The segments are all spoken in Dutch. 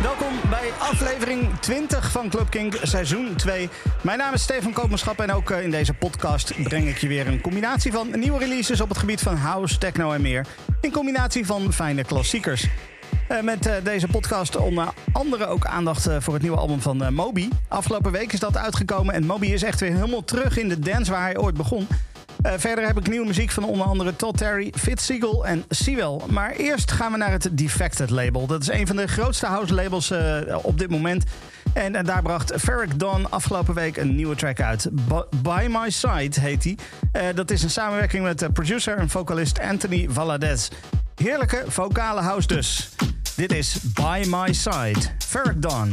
Welkom bij aflevering 20 van Club Kink, seizoen 2. Mijn naam is Stefan Koopmanschap en ook eh, in deze podcast breng ik je weer een combinatie van nieuwe releases op het gebied van house, techno en meer. In combinatie van fijne klassiekers. Eh, met eh, deze podcast onder andere ook aandacht voor het nieuwe album van Moby. Afgelopen week is dat uitgekomen en Moby is echt weer helemaal terug in de dance waar hij ooit begon. Eh, verder heb ik nieuwe muziek van onder andere Todd Terry, Fitz Siegel en Sewell. Maar eerst gaan we naar het Defected label. Dat is een van de grootste house labels eh, op dit moment. En, eh, daar bracht Ferric Dawn afgelopen week een nieuwe track uit. By My Side heet die. Dat is een samenwerking met producer en vocalist Anthony Valadez. Heerlijke vocale house dus. Dit is By My Side. Ferric Dawn.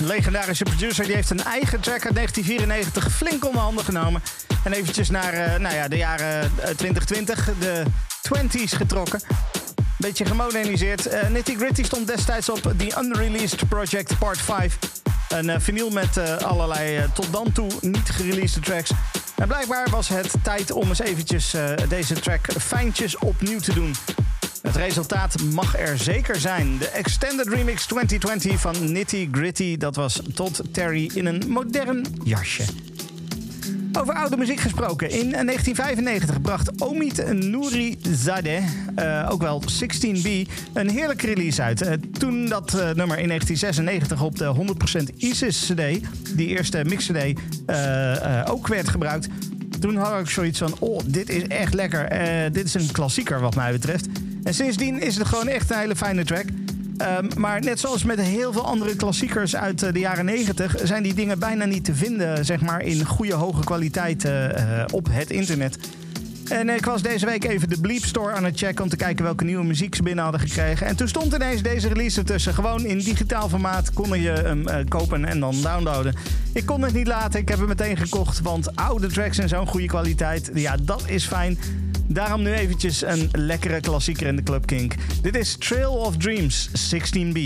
Legendarische producer, die heeft een eigen track uit 1994 flink onder handen genomen. En eventjes naar uh, nou ja, de jaren 2020, eh, de 20s getrokken. Beetje gemoderniseerd. Uh, Nitty Gritty stond destijds op The Unreleased Project Part 5. Een vinyl met allerlei tot dan toe niet gereleased tracks. En blijkbaar was het tijd om eens eventjes deze track fijntjes opnieuw te doen. Het resultaat mag er zeker zijn. De Extended Remix 2020 van Nitty Gritty. Dat was Todd Terry in een modern jasje. Over oude muziek gesproken. In 1995 bracht Omid Nouri Zadeh, uh, ook wel 16B, een heerlijke release uit. Uh, toen dat uh, nummer in 1996 op de 100% ISIS CD, die eerste mix CD, ook werd gebruikt. Toen had ik zoiets van, oh, dit is echt lekker. dit is een klassieker wat mij betreft. En sindsdien is het gewoon echt een hele fijne track. Um, maar net zoals met heel veel andere klassiekers uit uh, de jaren 90 zijn die dingen bijna niet te vinden, zeg maar, in goede hoge kwaliteit uh, op het internet. En ik was deze week even de Bleep Store aan het checken om te kijken welke nieuwe muziek ze binnen hadden gekregen. En toen stond ineens deze release ertussen. Gewoon in digitaal formaat kon je hem kopen en dan downloaden. Ik kon het niet laten, ik heb hem meteen gekocht, want oude tracks in zo'n goede kwaliteit, ja, dat is fijn. Daarom nu eventjes een lekkere klassieker in de Club Kink. Dit is Trail of Dreams 16B.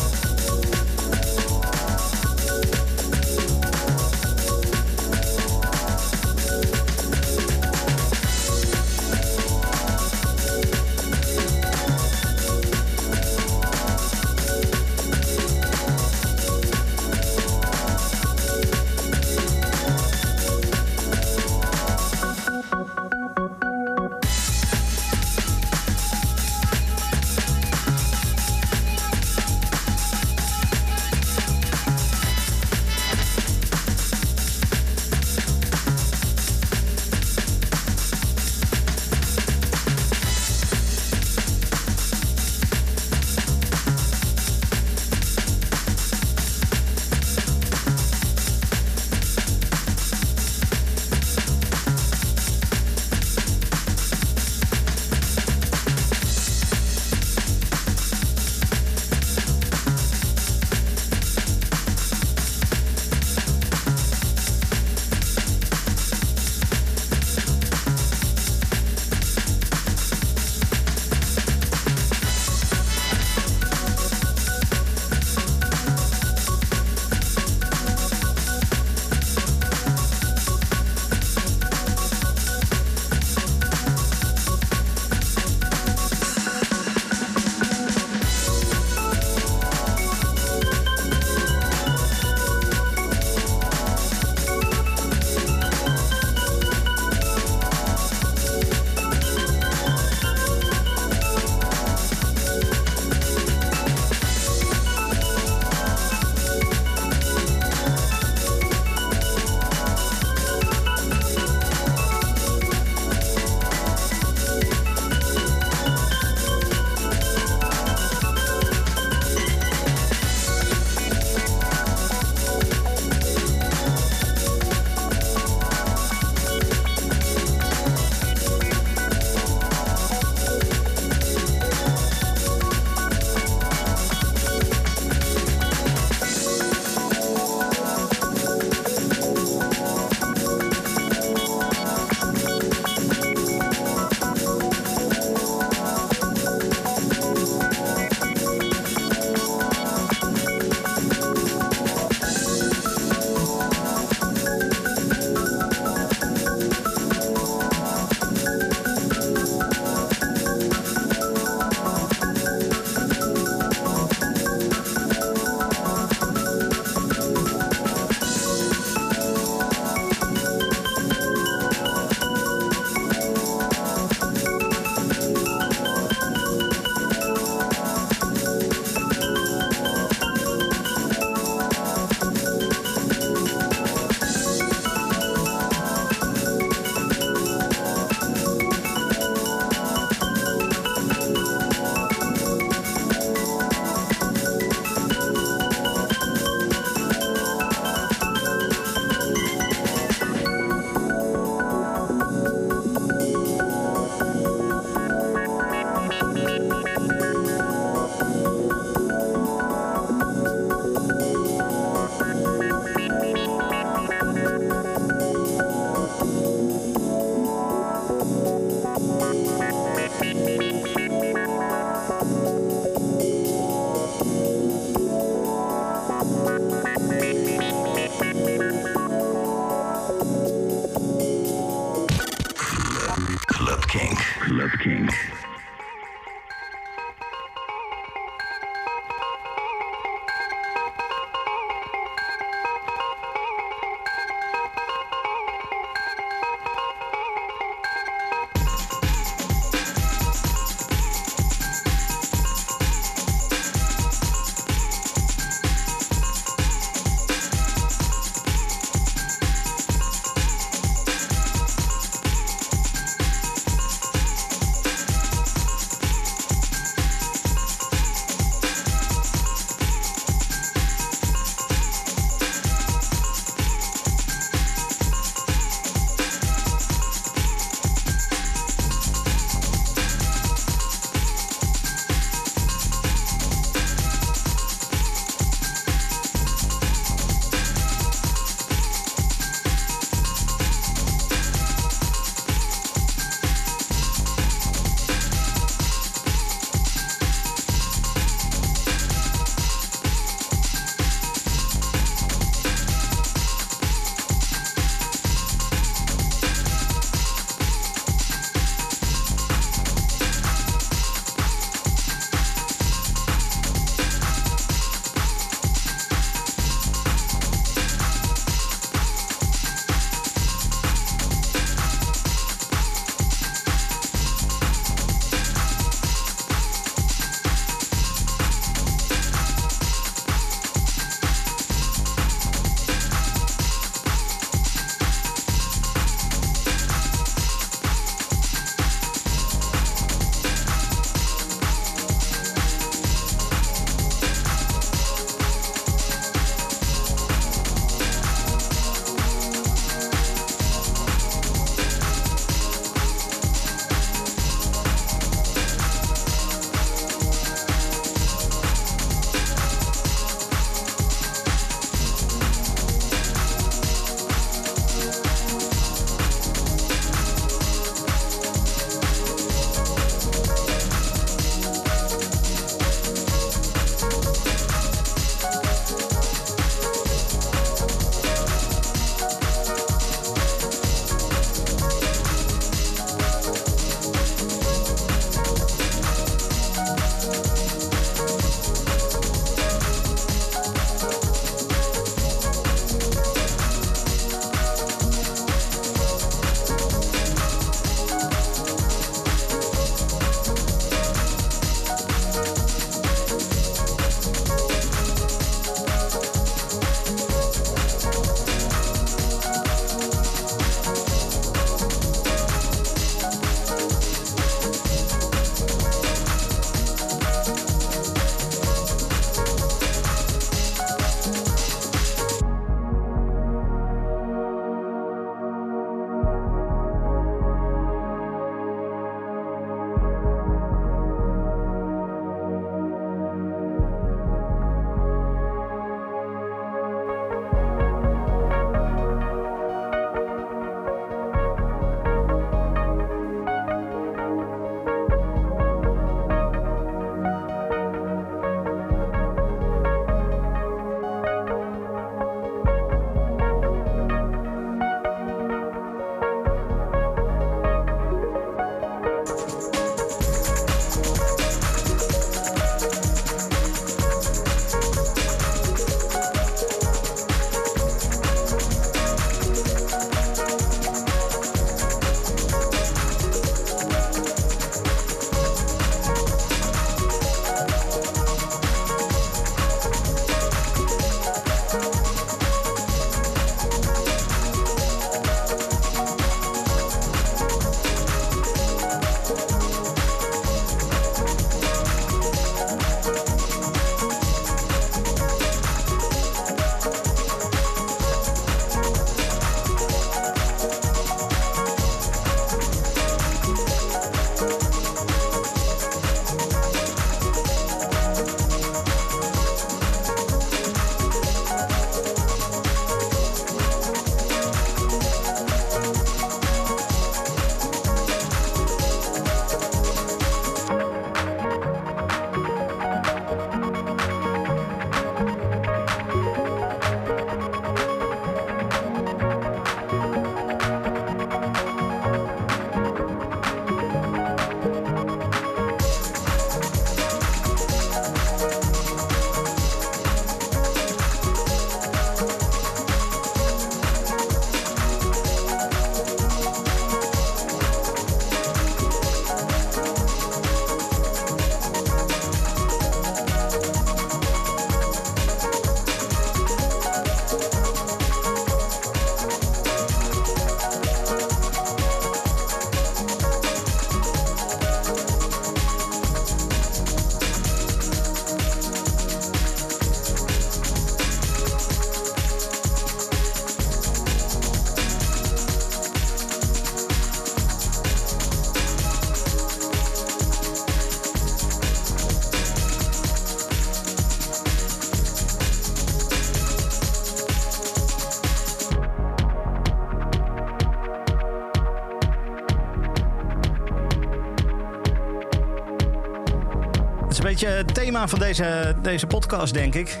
Thema van deze, deze podcast, denk ik.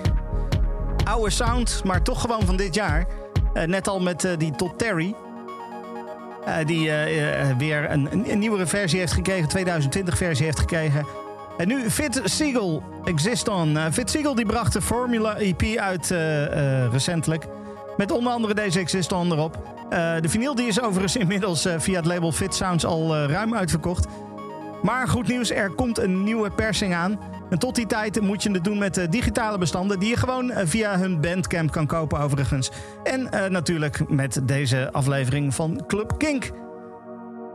Oude sound, maar toch gewoon van dit jaar. Uh, net al met uh, die Todd Terry. Uh, die weer een, een, nieuwere versie heeft gekregen, 2020 versie heeft gekregen. En nu Fit Siegel, Exist On. Fit Siegel die bracht de Formula EP uit recentelijk. Met onder andere deze Exist On erop. de vinyl die is overigens inmiddels via het label Fit Sounds al ruim uitverkocht. Maar goed nieuws, er komt een nieuwe persing aan. En tot die tijd moet je het doen met de digitale bestanden... die je gewoon eh, via hun Bandcamp kan kopen overigens. En uh, natuurlijk met deze aflevering van Club Kink.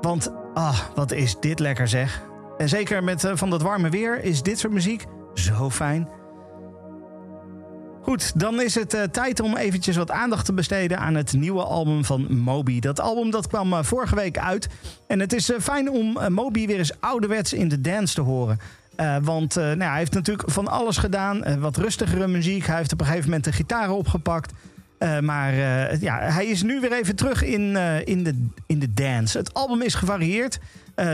Want, ah, wat is dit lekker zeg. En zeker met van dat warme weer is dit soort muziek zo fijn. Goed, dan is het tijd om eventjes wat aandacht te besteden aan het nieuwe album van Moby. Dat album dat kwam vorige week uit. En het is fijn om Moby weer eens ouderwets in de dance te horen. Want nou, hij heeft natuurlijk van alles gedaan. wat rustigere muziek. Hij heeft op een gegeven moment de gitaar opgepakt. maar ja, hij is nu weer even terug in, in, de, in de dance. Het album is gevarieerd.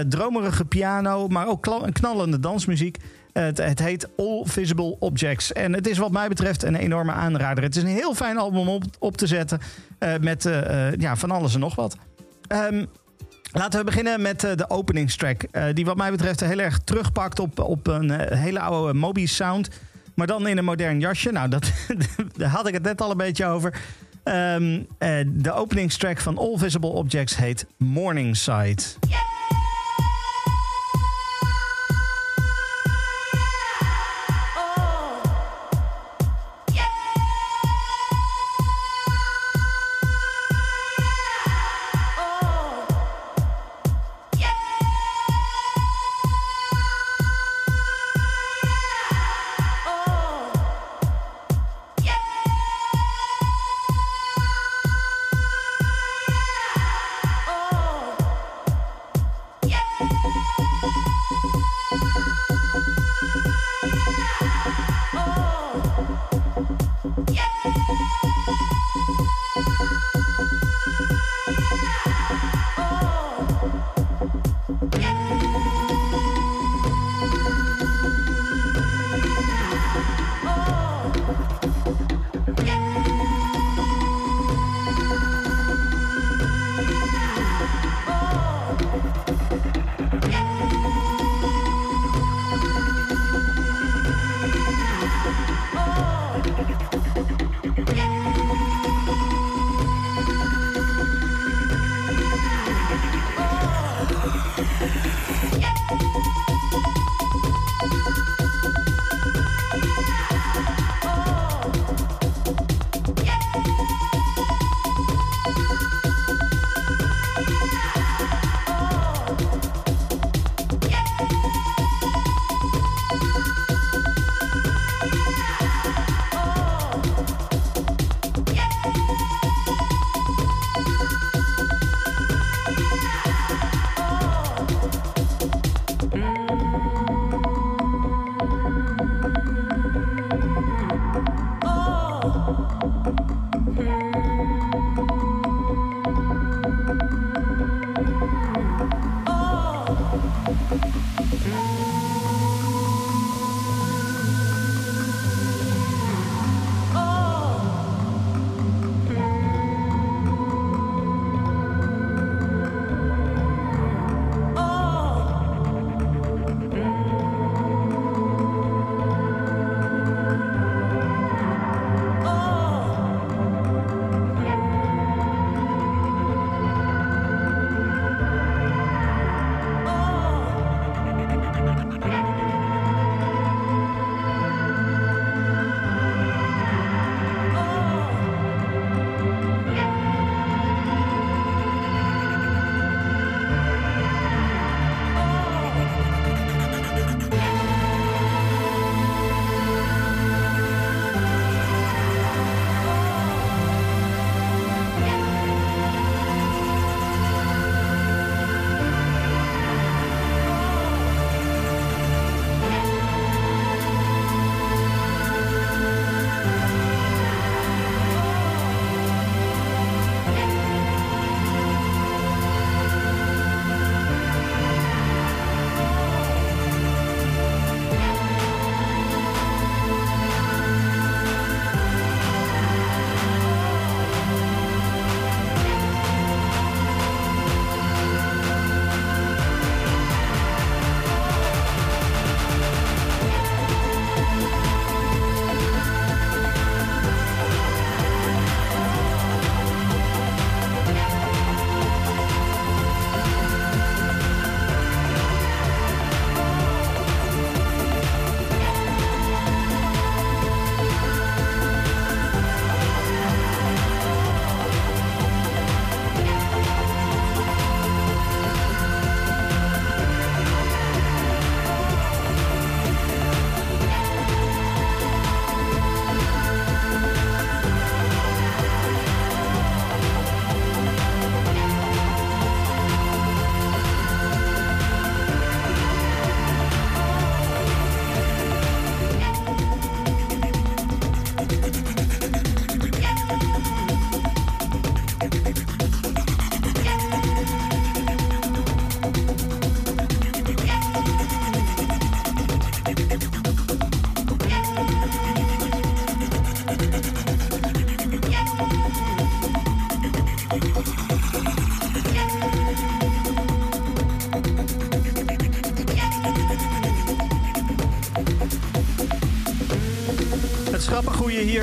dromerige piano, maar ook knallende dansmuziek. Het, het, heet All Visible Objects. En het is wat mij betreft een enorme aanrader. Het is een heel fijn album om op, te zetten. Met ja, van alles en nog wat. Um, laten we beginnen met uh, de openingstrack. die wat mij betreft heel erg terugpakt op, op een hele oude Moby sound. Maar dan in een modern jasje. Nou, dat, daar had ik het net al een beetje over. Um, de openingstrack van All Visible Objects heet Morningside. Yeah!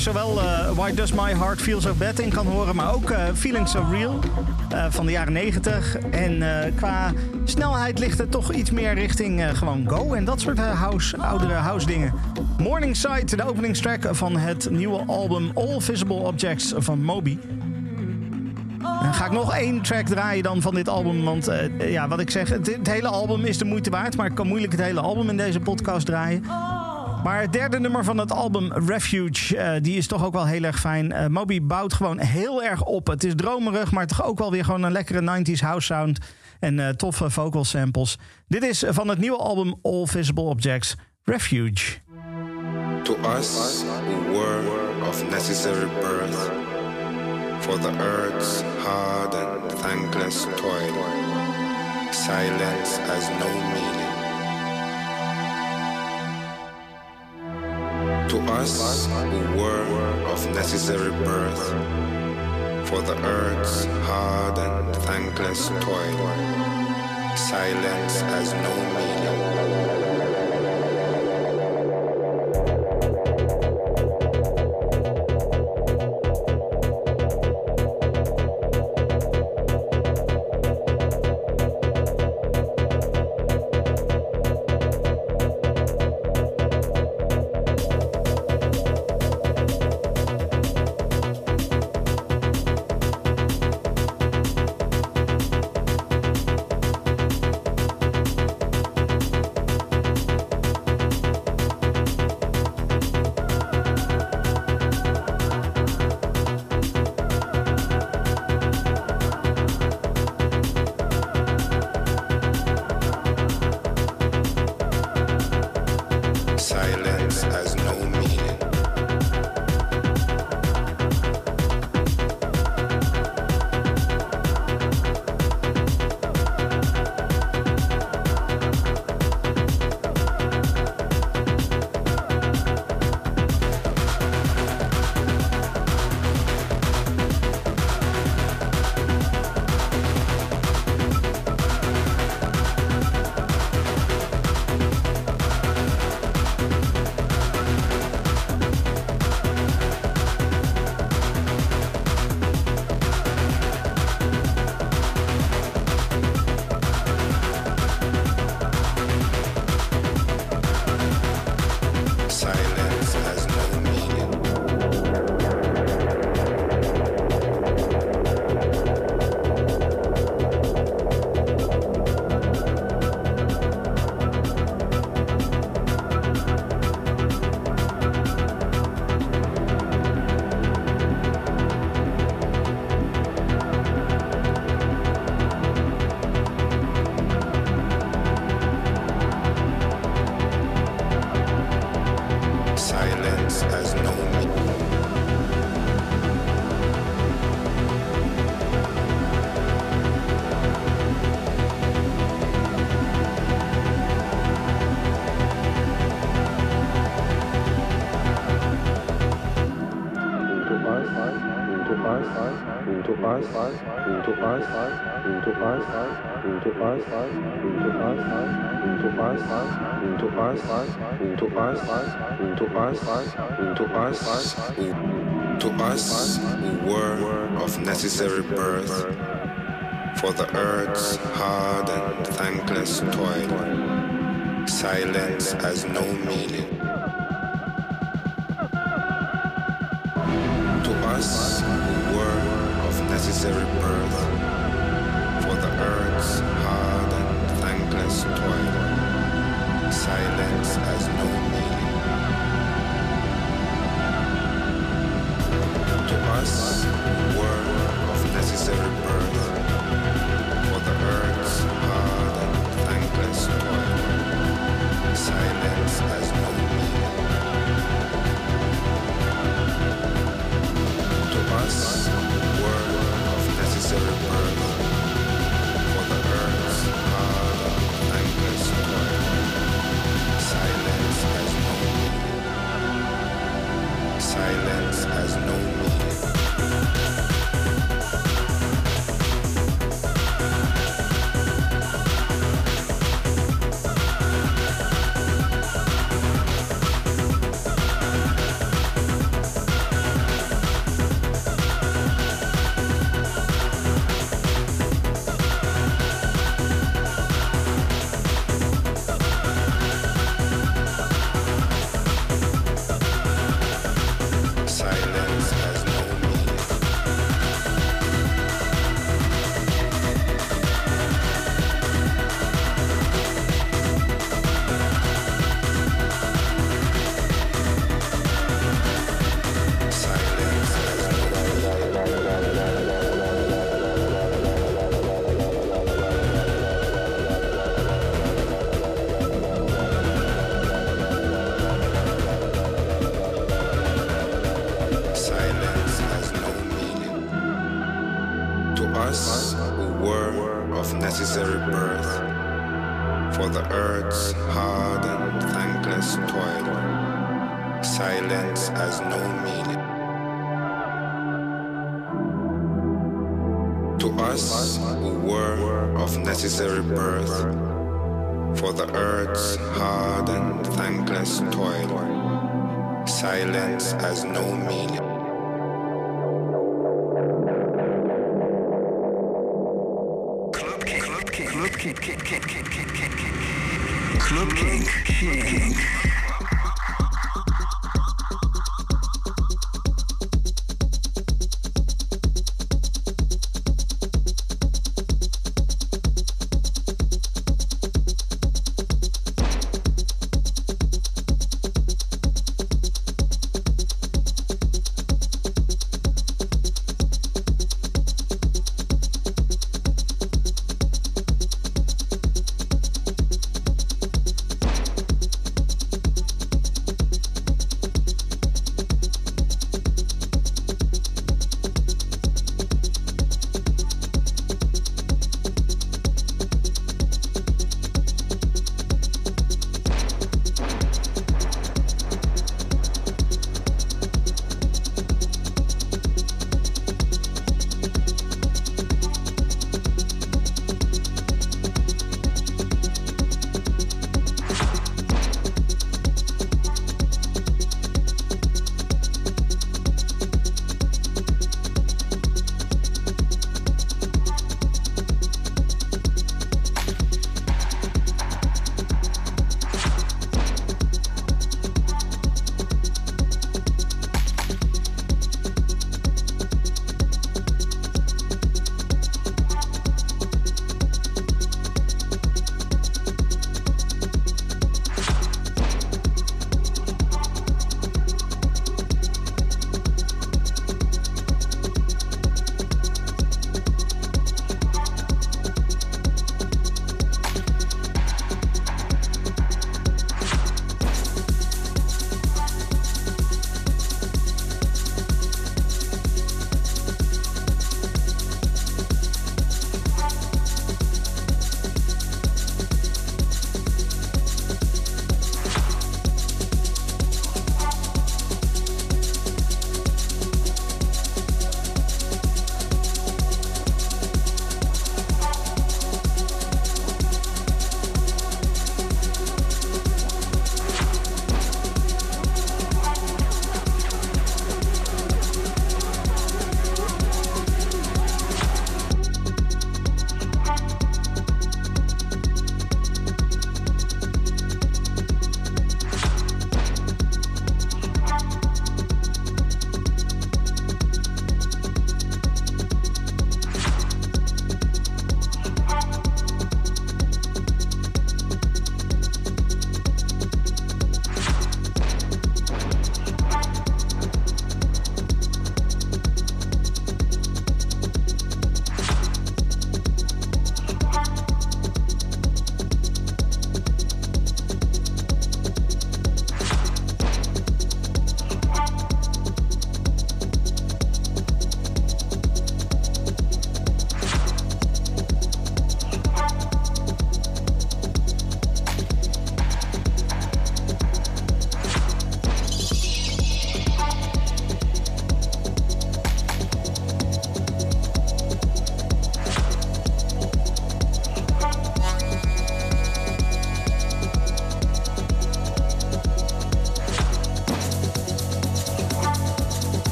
Zowel uh, Why Does My Heart Feel So Bad in kan horen, maar ook uh, Feeling So Real uh, van de jaren 90. En qua snelheid ligt het toch iets meer richting gewoon go en dat soort house, oudere house dingen. Morningside, de openingstrack van het nieuwe album All Visible Objects van Moby. Ga ik nog één track draaien dan van dit album. Want ja, wat ik zeg, het, hele album is de moeite waard. Maar ik kan moeilijk het hele album in deze podcast draaien. Maar het derde nummer van het album, Refuge, uh, die is toch ook wel heel erg fijn. Uh, Moby bouwt gewoon heel erg op. Het is dromerig, maar toch ook wel weer gewoon een lekkere 90s house sound. En uh, toffe vocal samples. Dit is van het nieuwe album All Visible Objects, Refuge. To us who were of necessary birth, for the earth's hard and thankless toil, silence has no meaning. To us who were of necessary birth, for the earth's hard and thankless toil, silence has no meaning. To us who were of necessary birth, for the earth's hard and thankless toil, silence has no meaning. To us who were of necessary birth, Club King. Club King. King, King. Club King.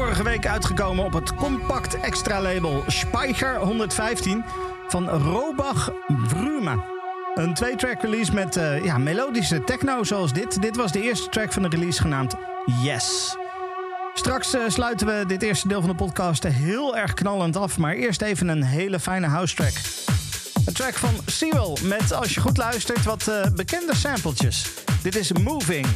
Vorige week uitgekomen op het compact extra label Speicher 115 van Robach Vruma. Een twee-track release met uh, ja, melodische techno zoals dit. Dit was de eerste track van de release genaamd Yes. Straks uh, sluiten we dit eerste deel van de podcast heel erg knallend af. Maar eerst even een hele fijne house track. Een track van Sewell met, als je goed luistert, wat uh, bekende sampletjes. Dit is Moving.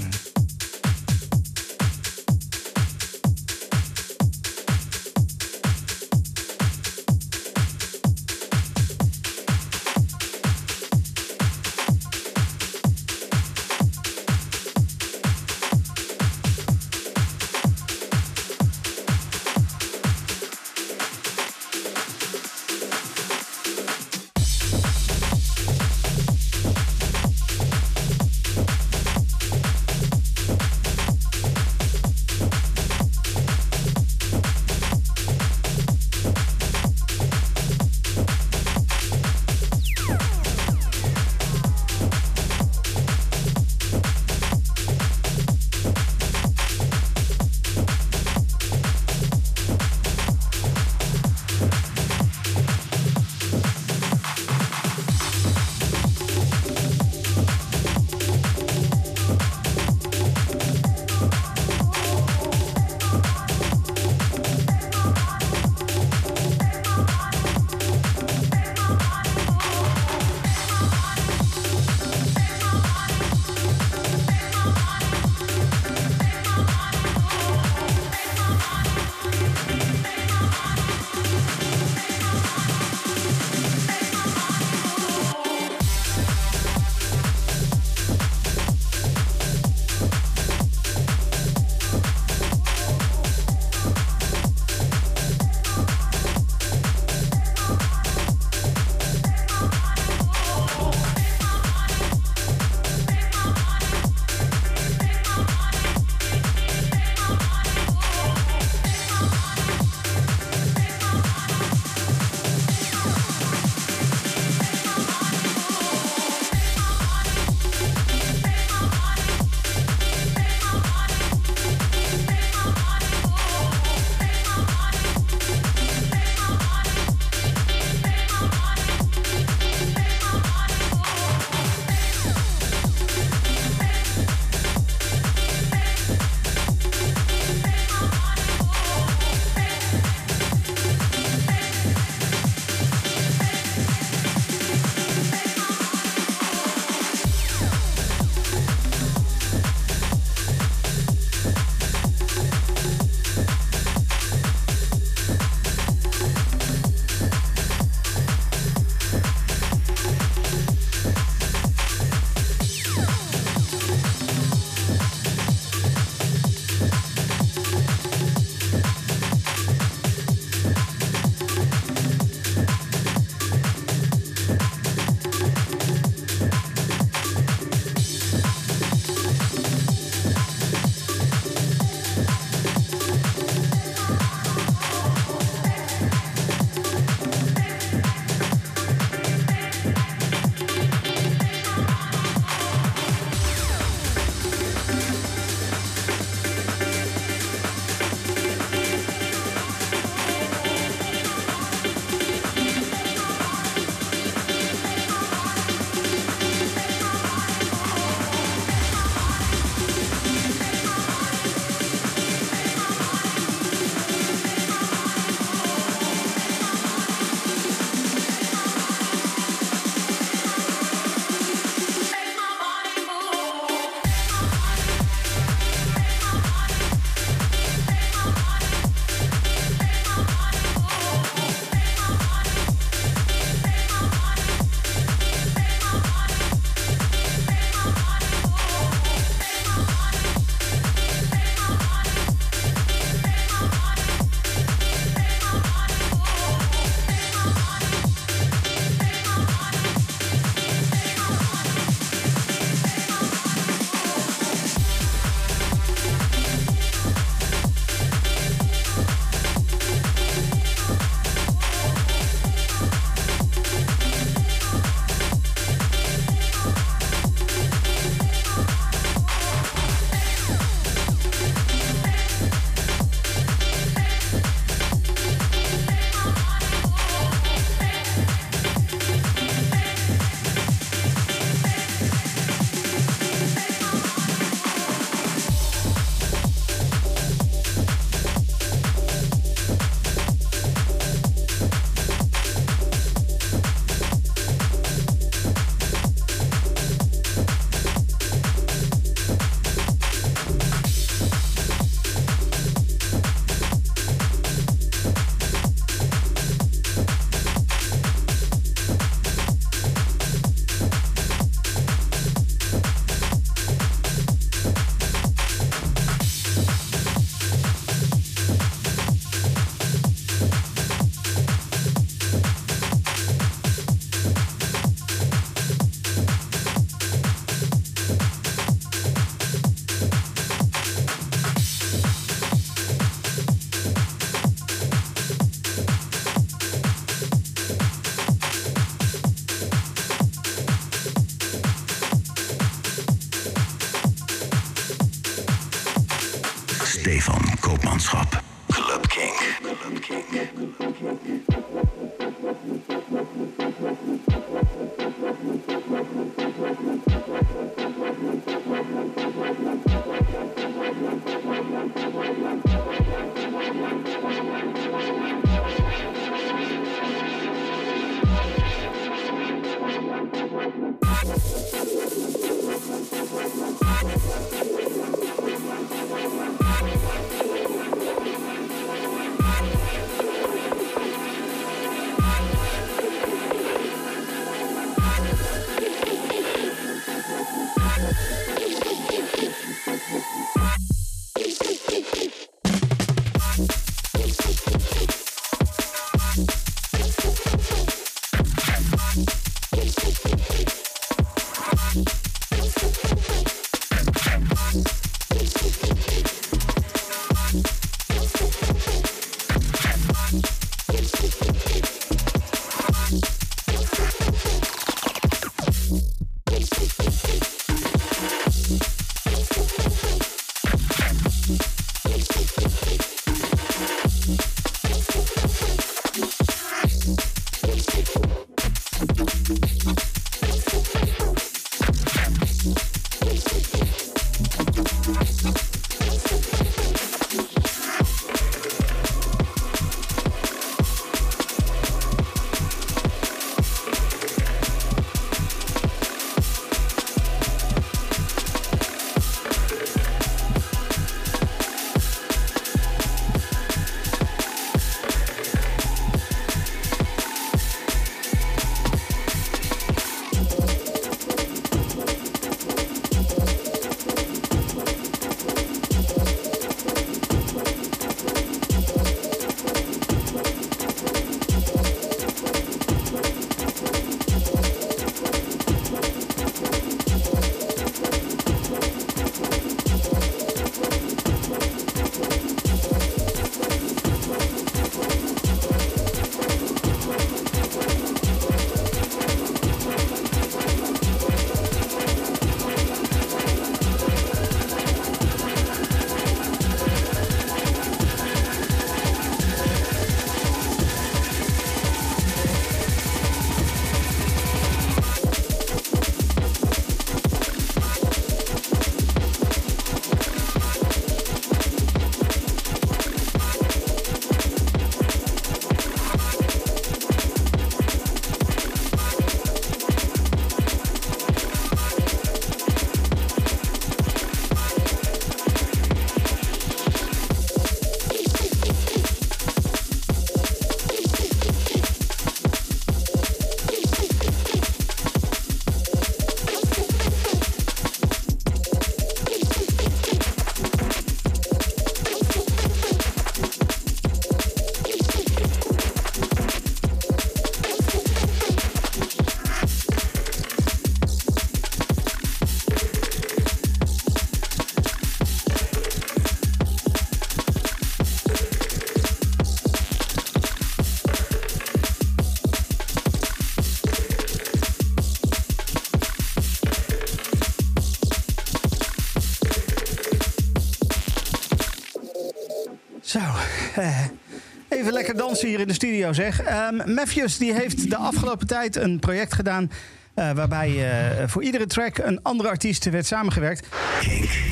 Lekker dansen hier in de studio zeg. Ehm Matthews die heeft de afgelopen tijd een project gedaan... eh, waarbij eh, voor iedere track een andere artiest werd samengewerkt.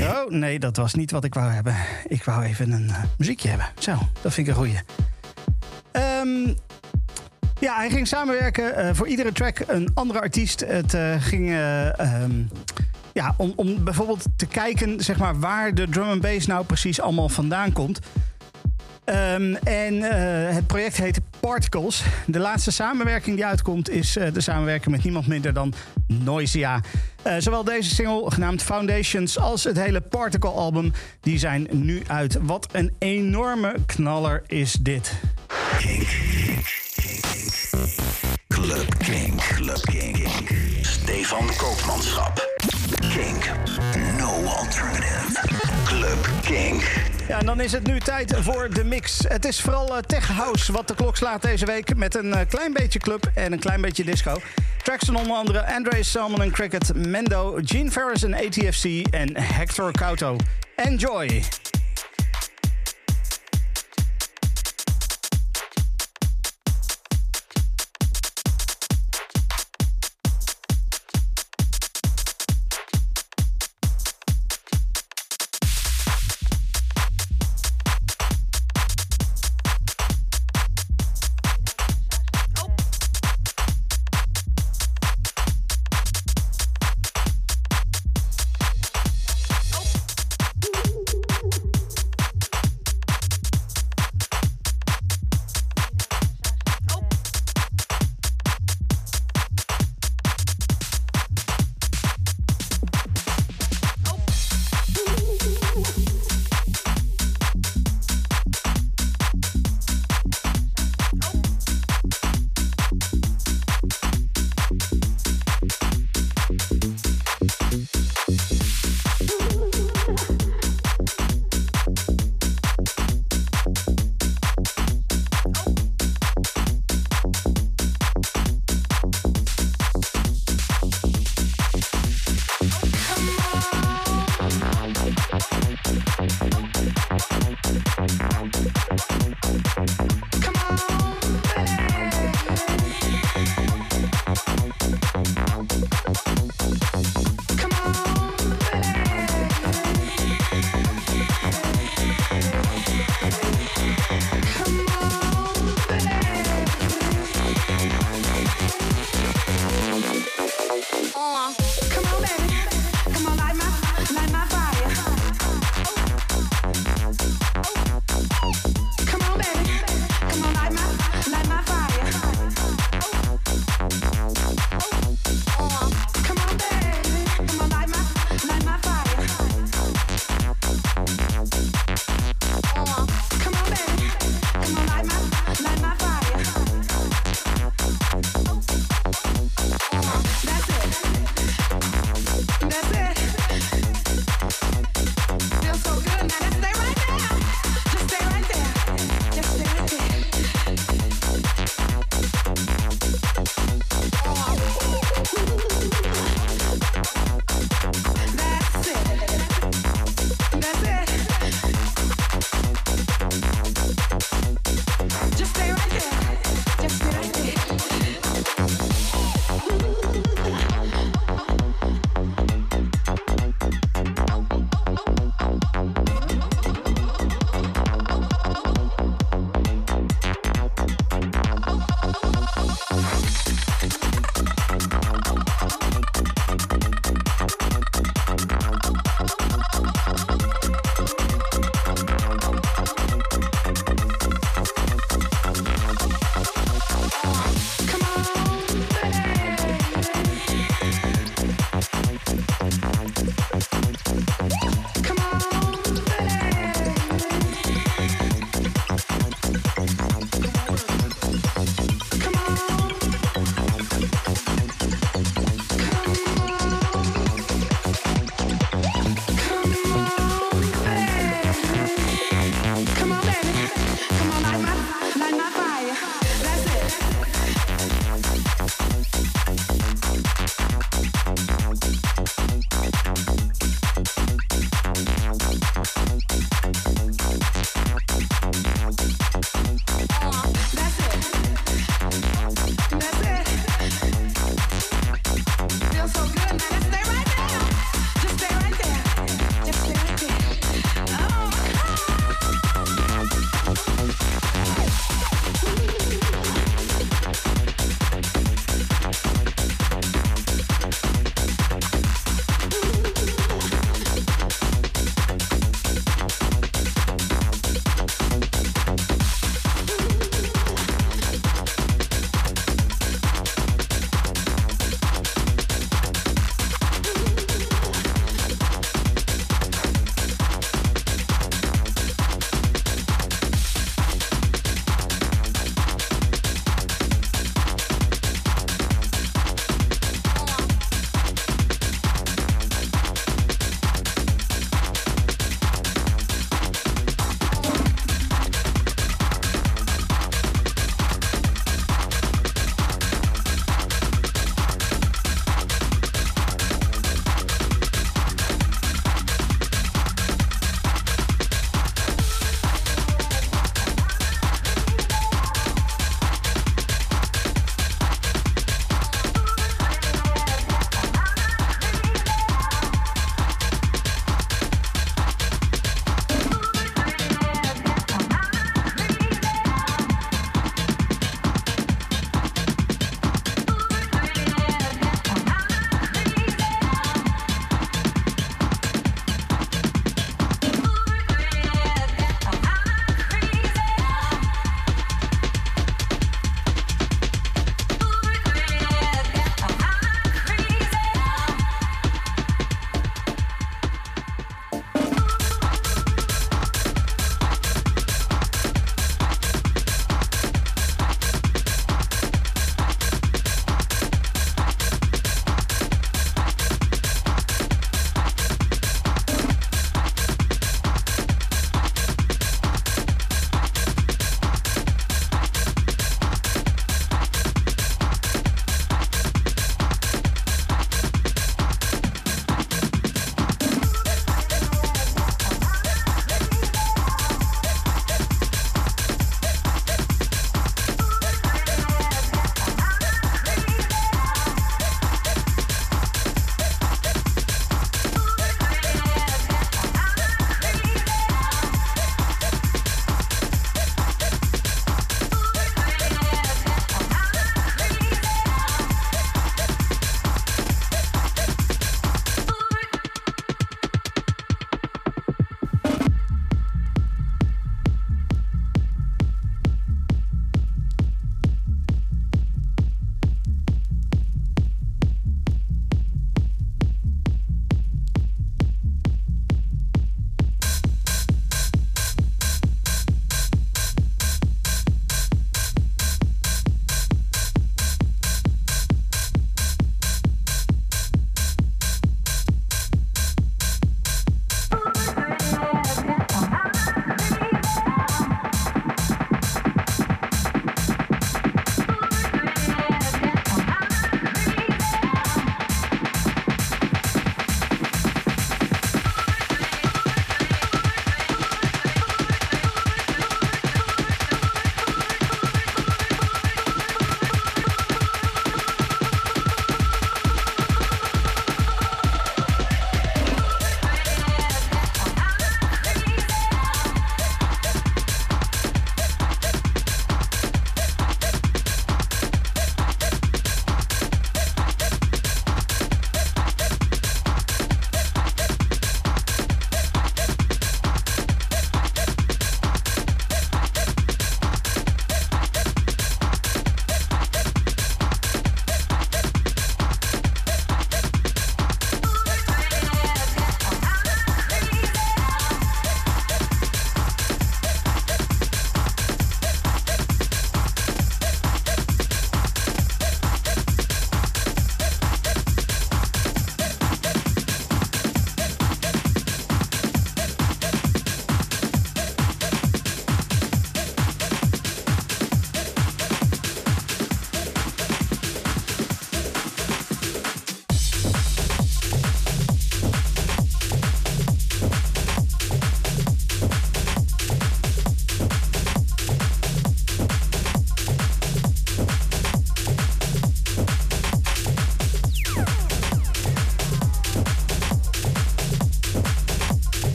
Oh, nee, dat was niet wat ik wou hebben. Ik wou even een eh, muziekje hebben. Zo, dat vind ik een goeie. Ehm, ja, hij ging samenwerken voor iedere track een andere artiest. Het ging eh, ehm, ja, om, om bijvoorbeeld te kijken zeg maar, waar de drum and bass nou precies allemaal vandaan komt. Ehm, en eh, het project heet Particles. De laatste samenwerking die uitkomt is eh, de samenwerking met niemand minder dan Noisia. Eh, zowel deze single, genaamd Foundations, als het hele Particle-album... die zijn nu uit. Wat een enorme knaller is dit. Kink. Club King. Club King. Stefan Koopmanschap. Kink. No alternative. Club King. Ja, en dan is het nu tijd voor de mix. Het is vooral eh, tech house wat de klok slaat deze week... met een eh, klein beetje club en een klein beetje disco. Tracks onder andere Andre Salmon en Cricket, Mendo, Gene Ferris en ATFC en Hector Couto. Enjoy!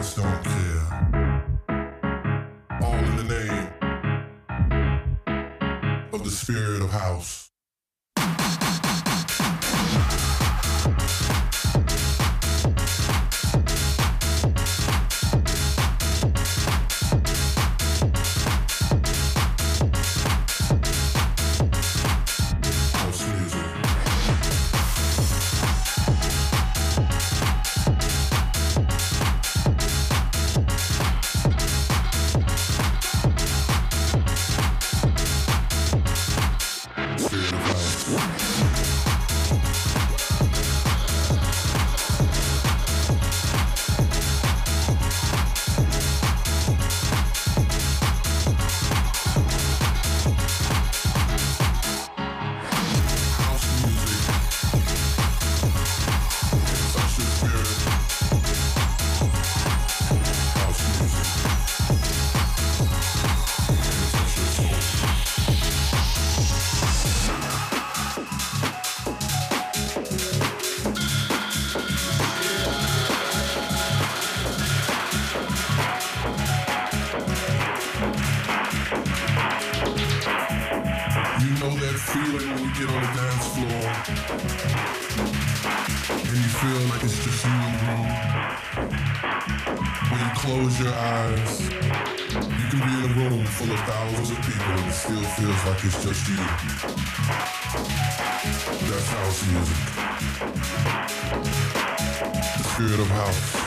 the storm. feels like it's just you. That's house music. The spirit of house.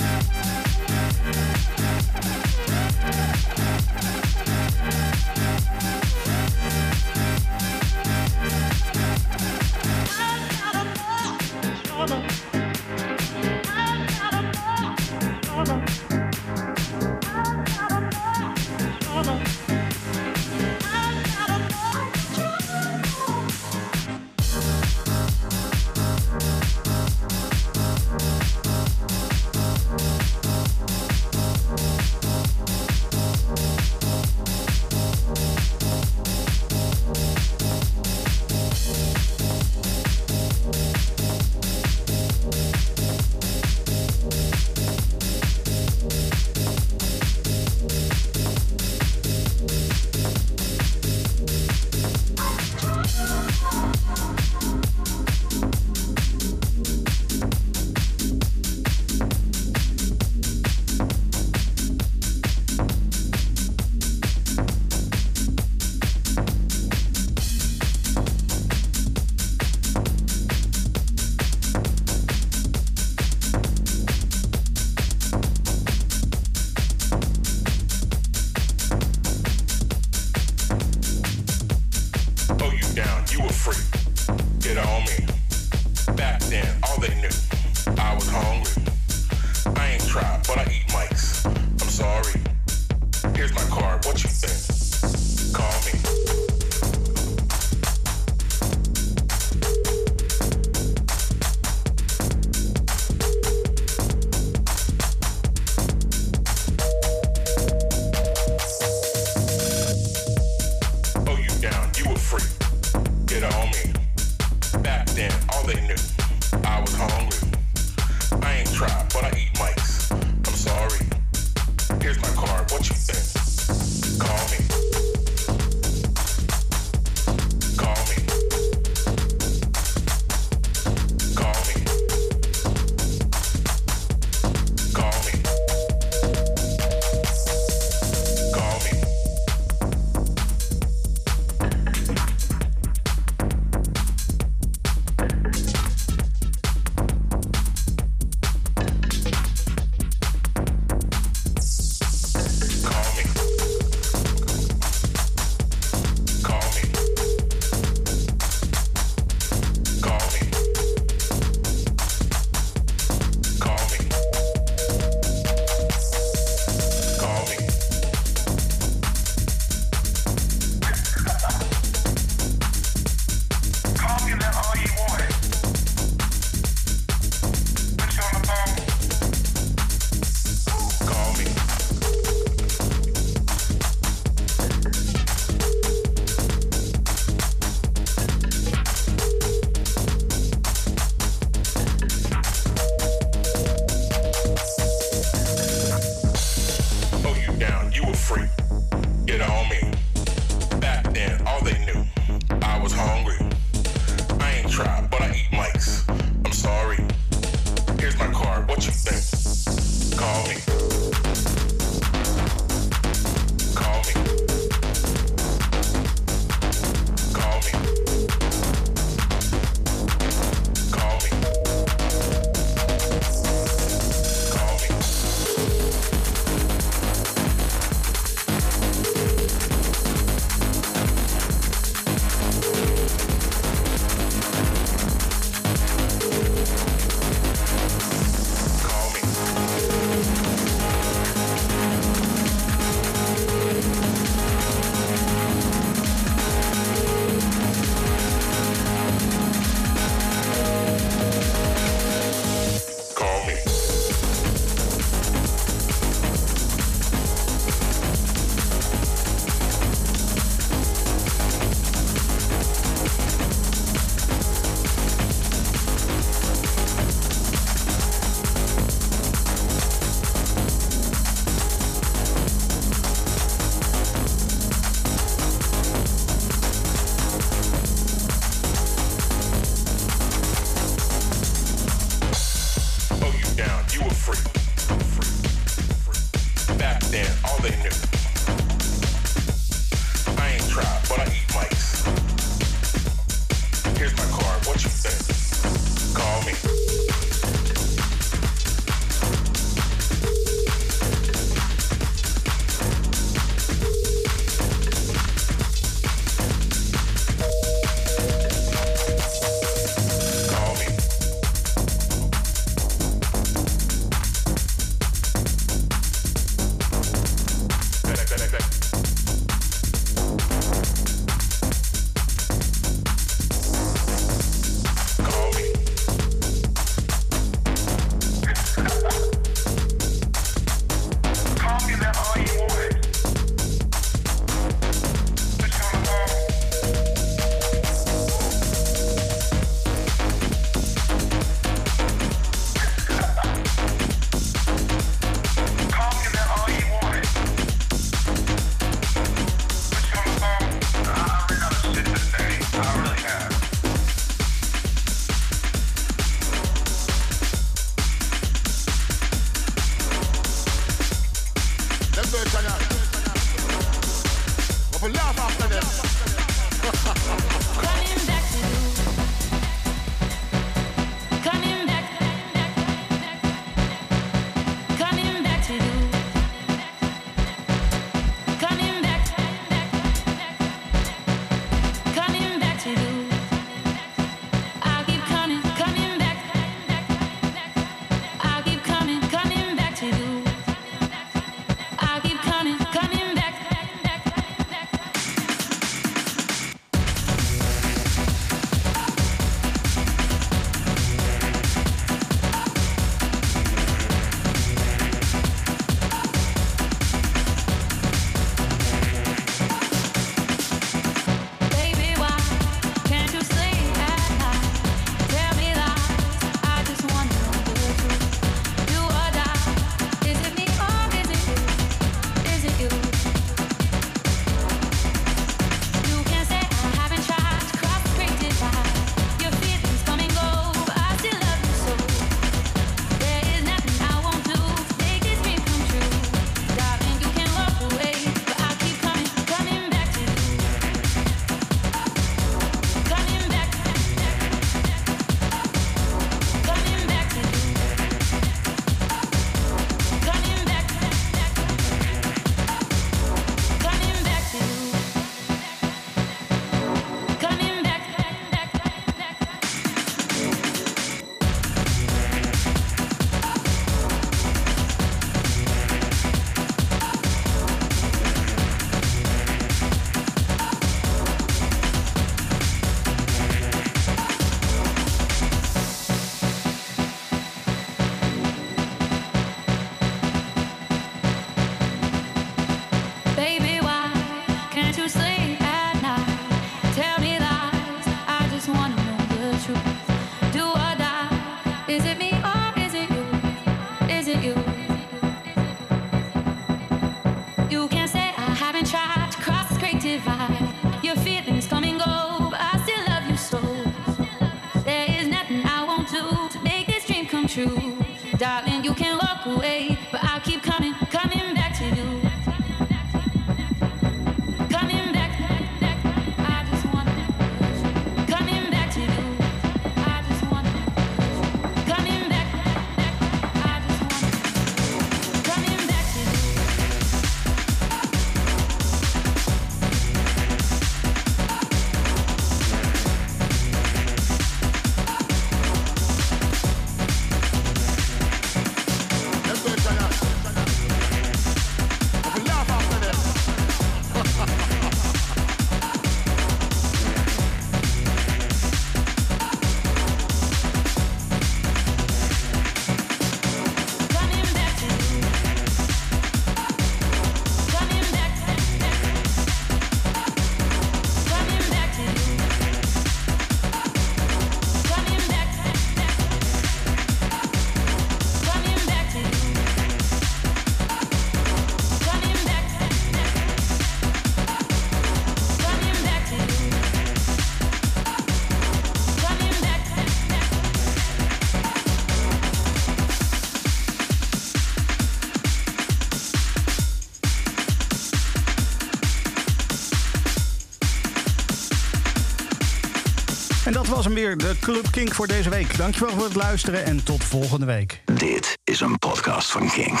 dat was hem weer, de Club Kink voor deze week. Dankjewel voor het luisteren en tot volgende week. Dit is een podcast van Kink.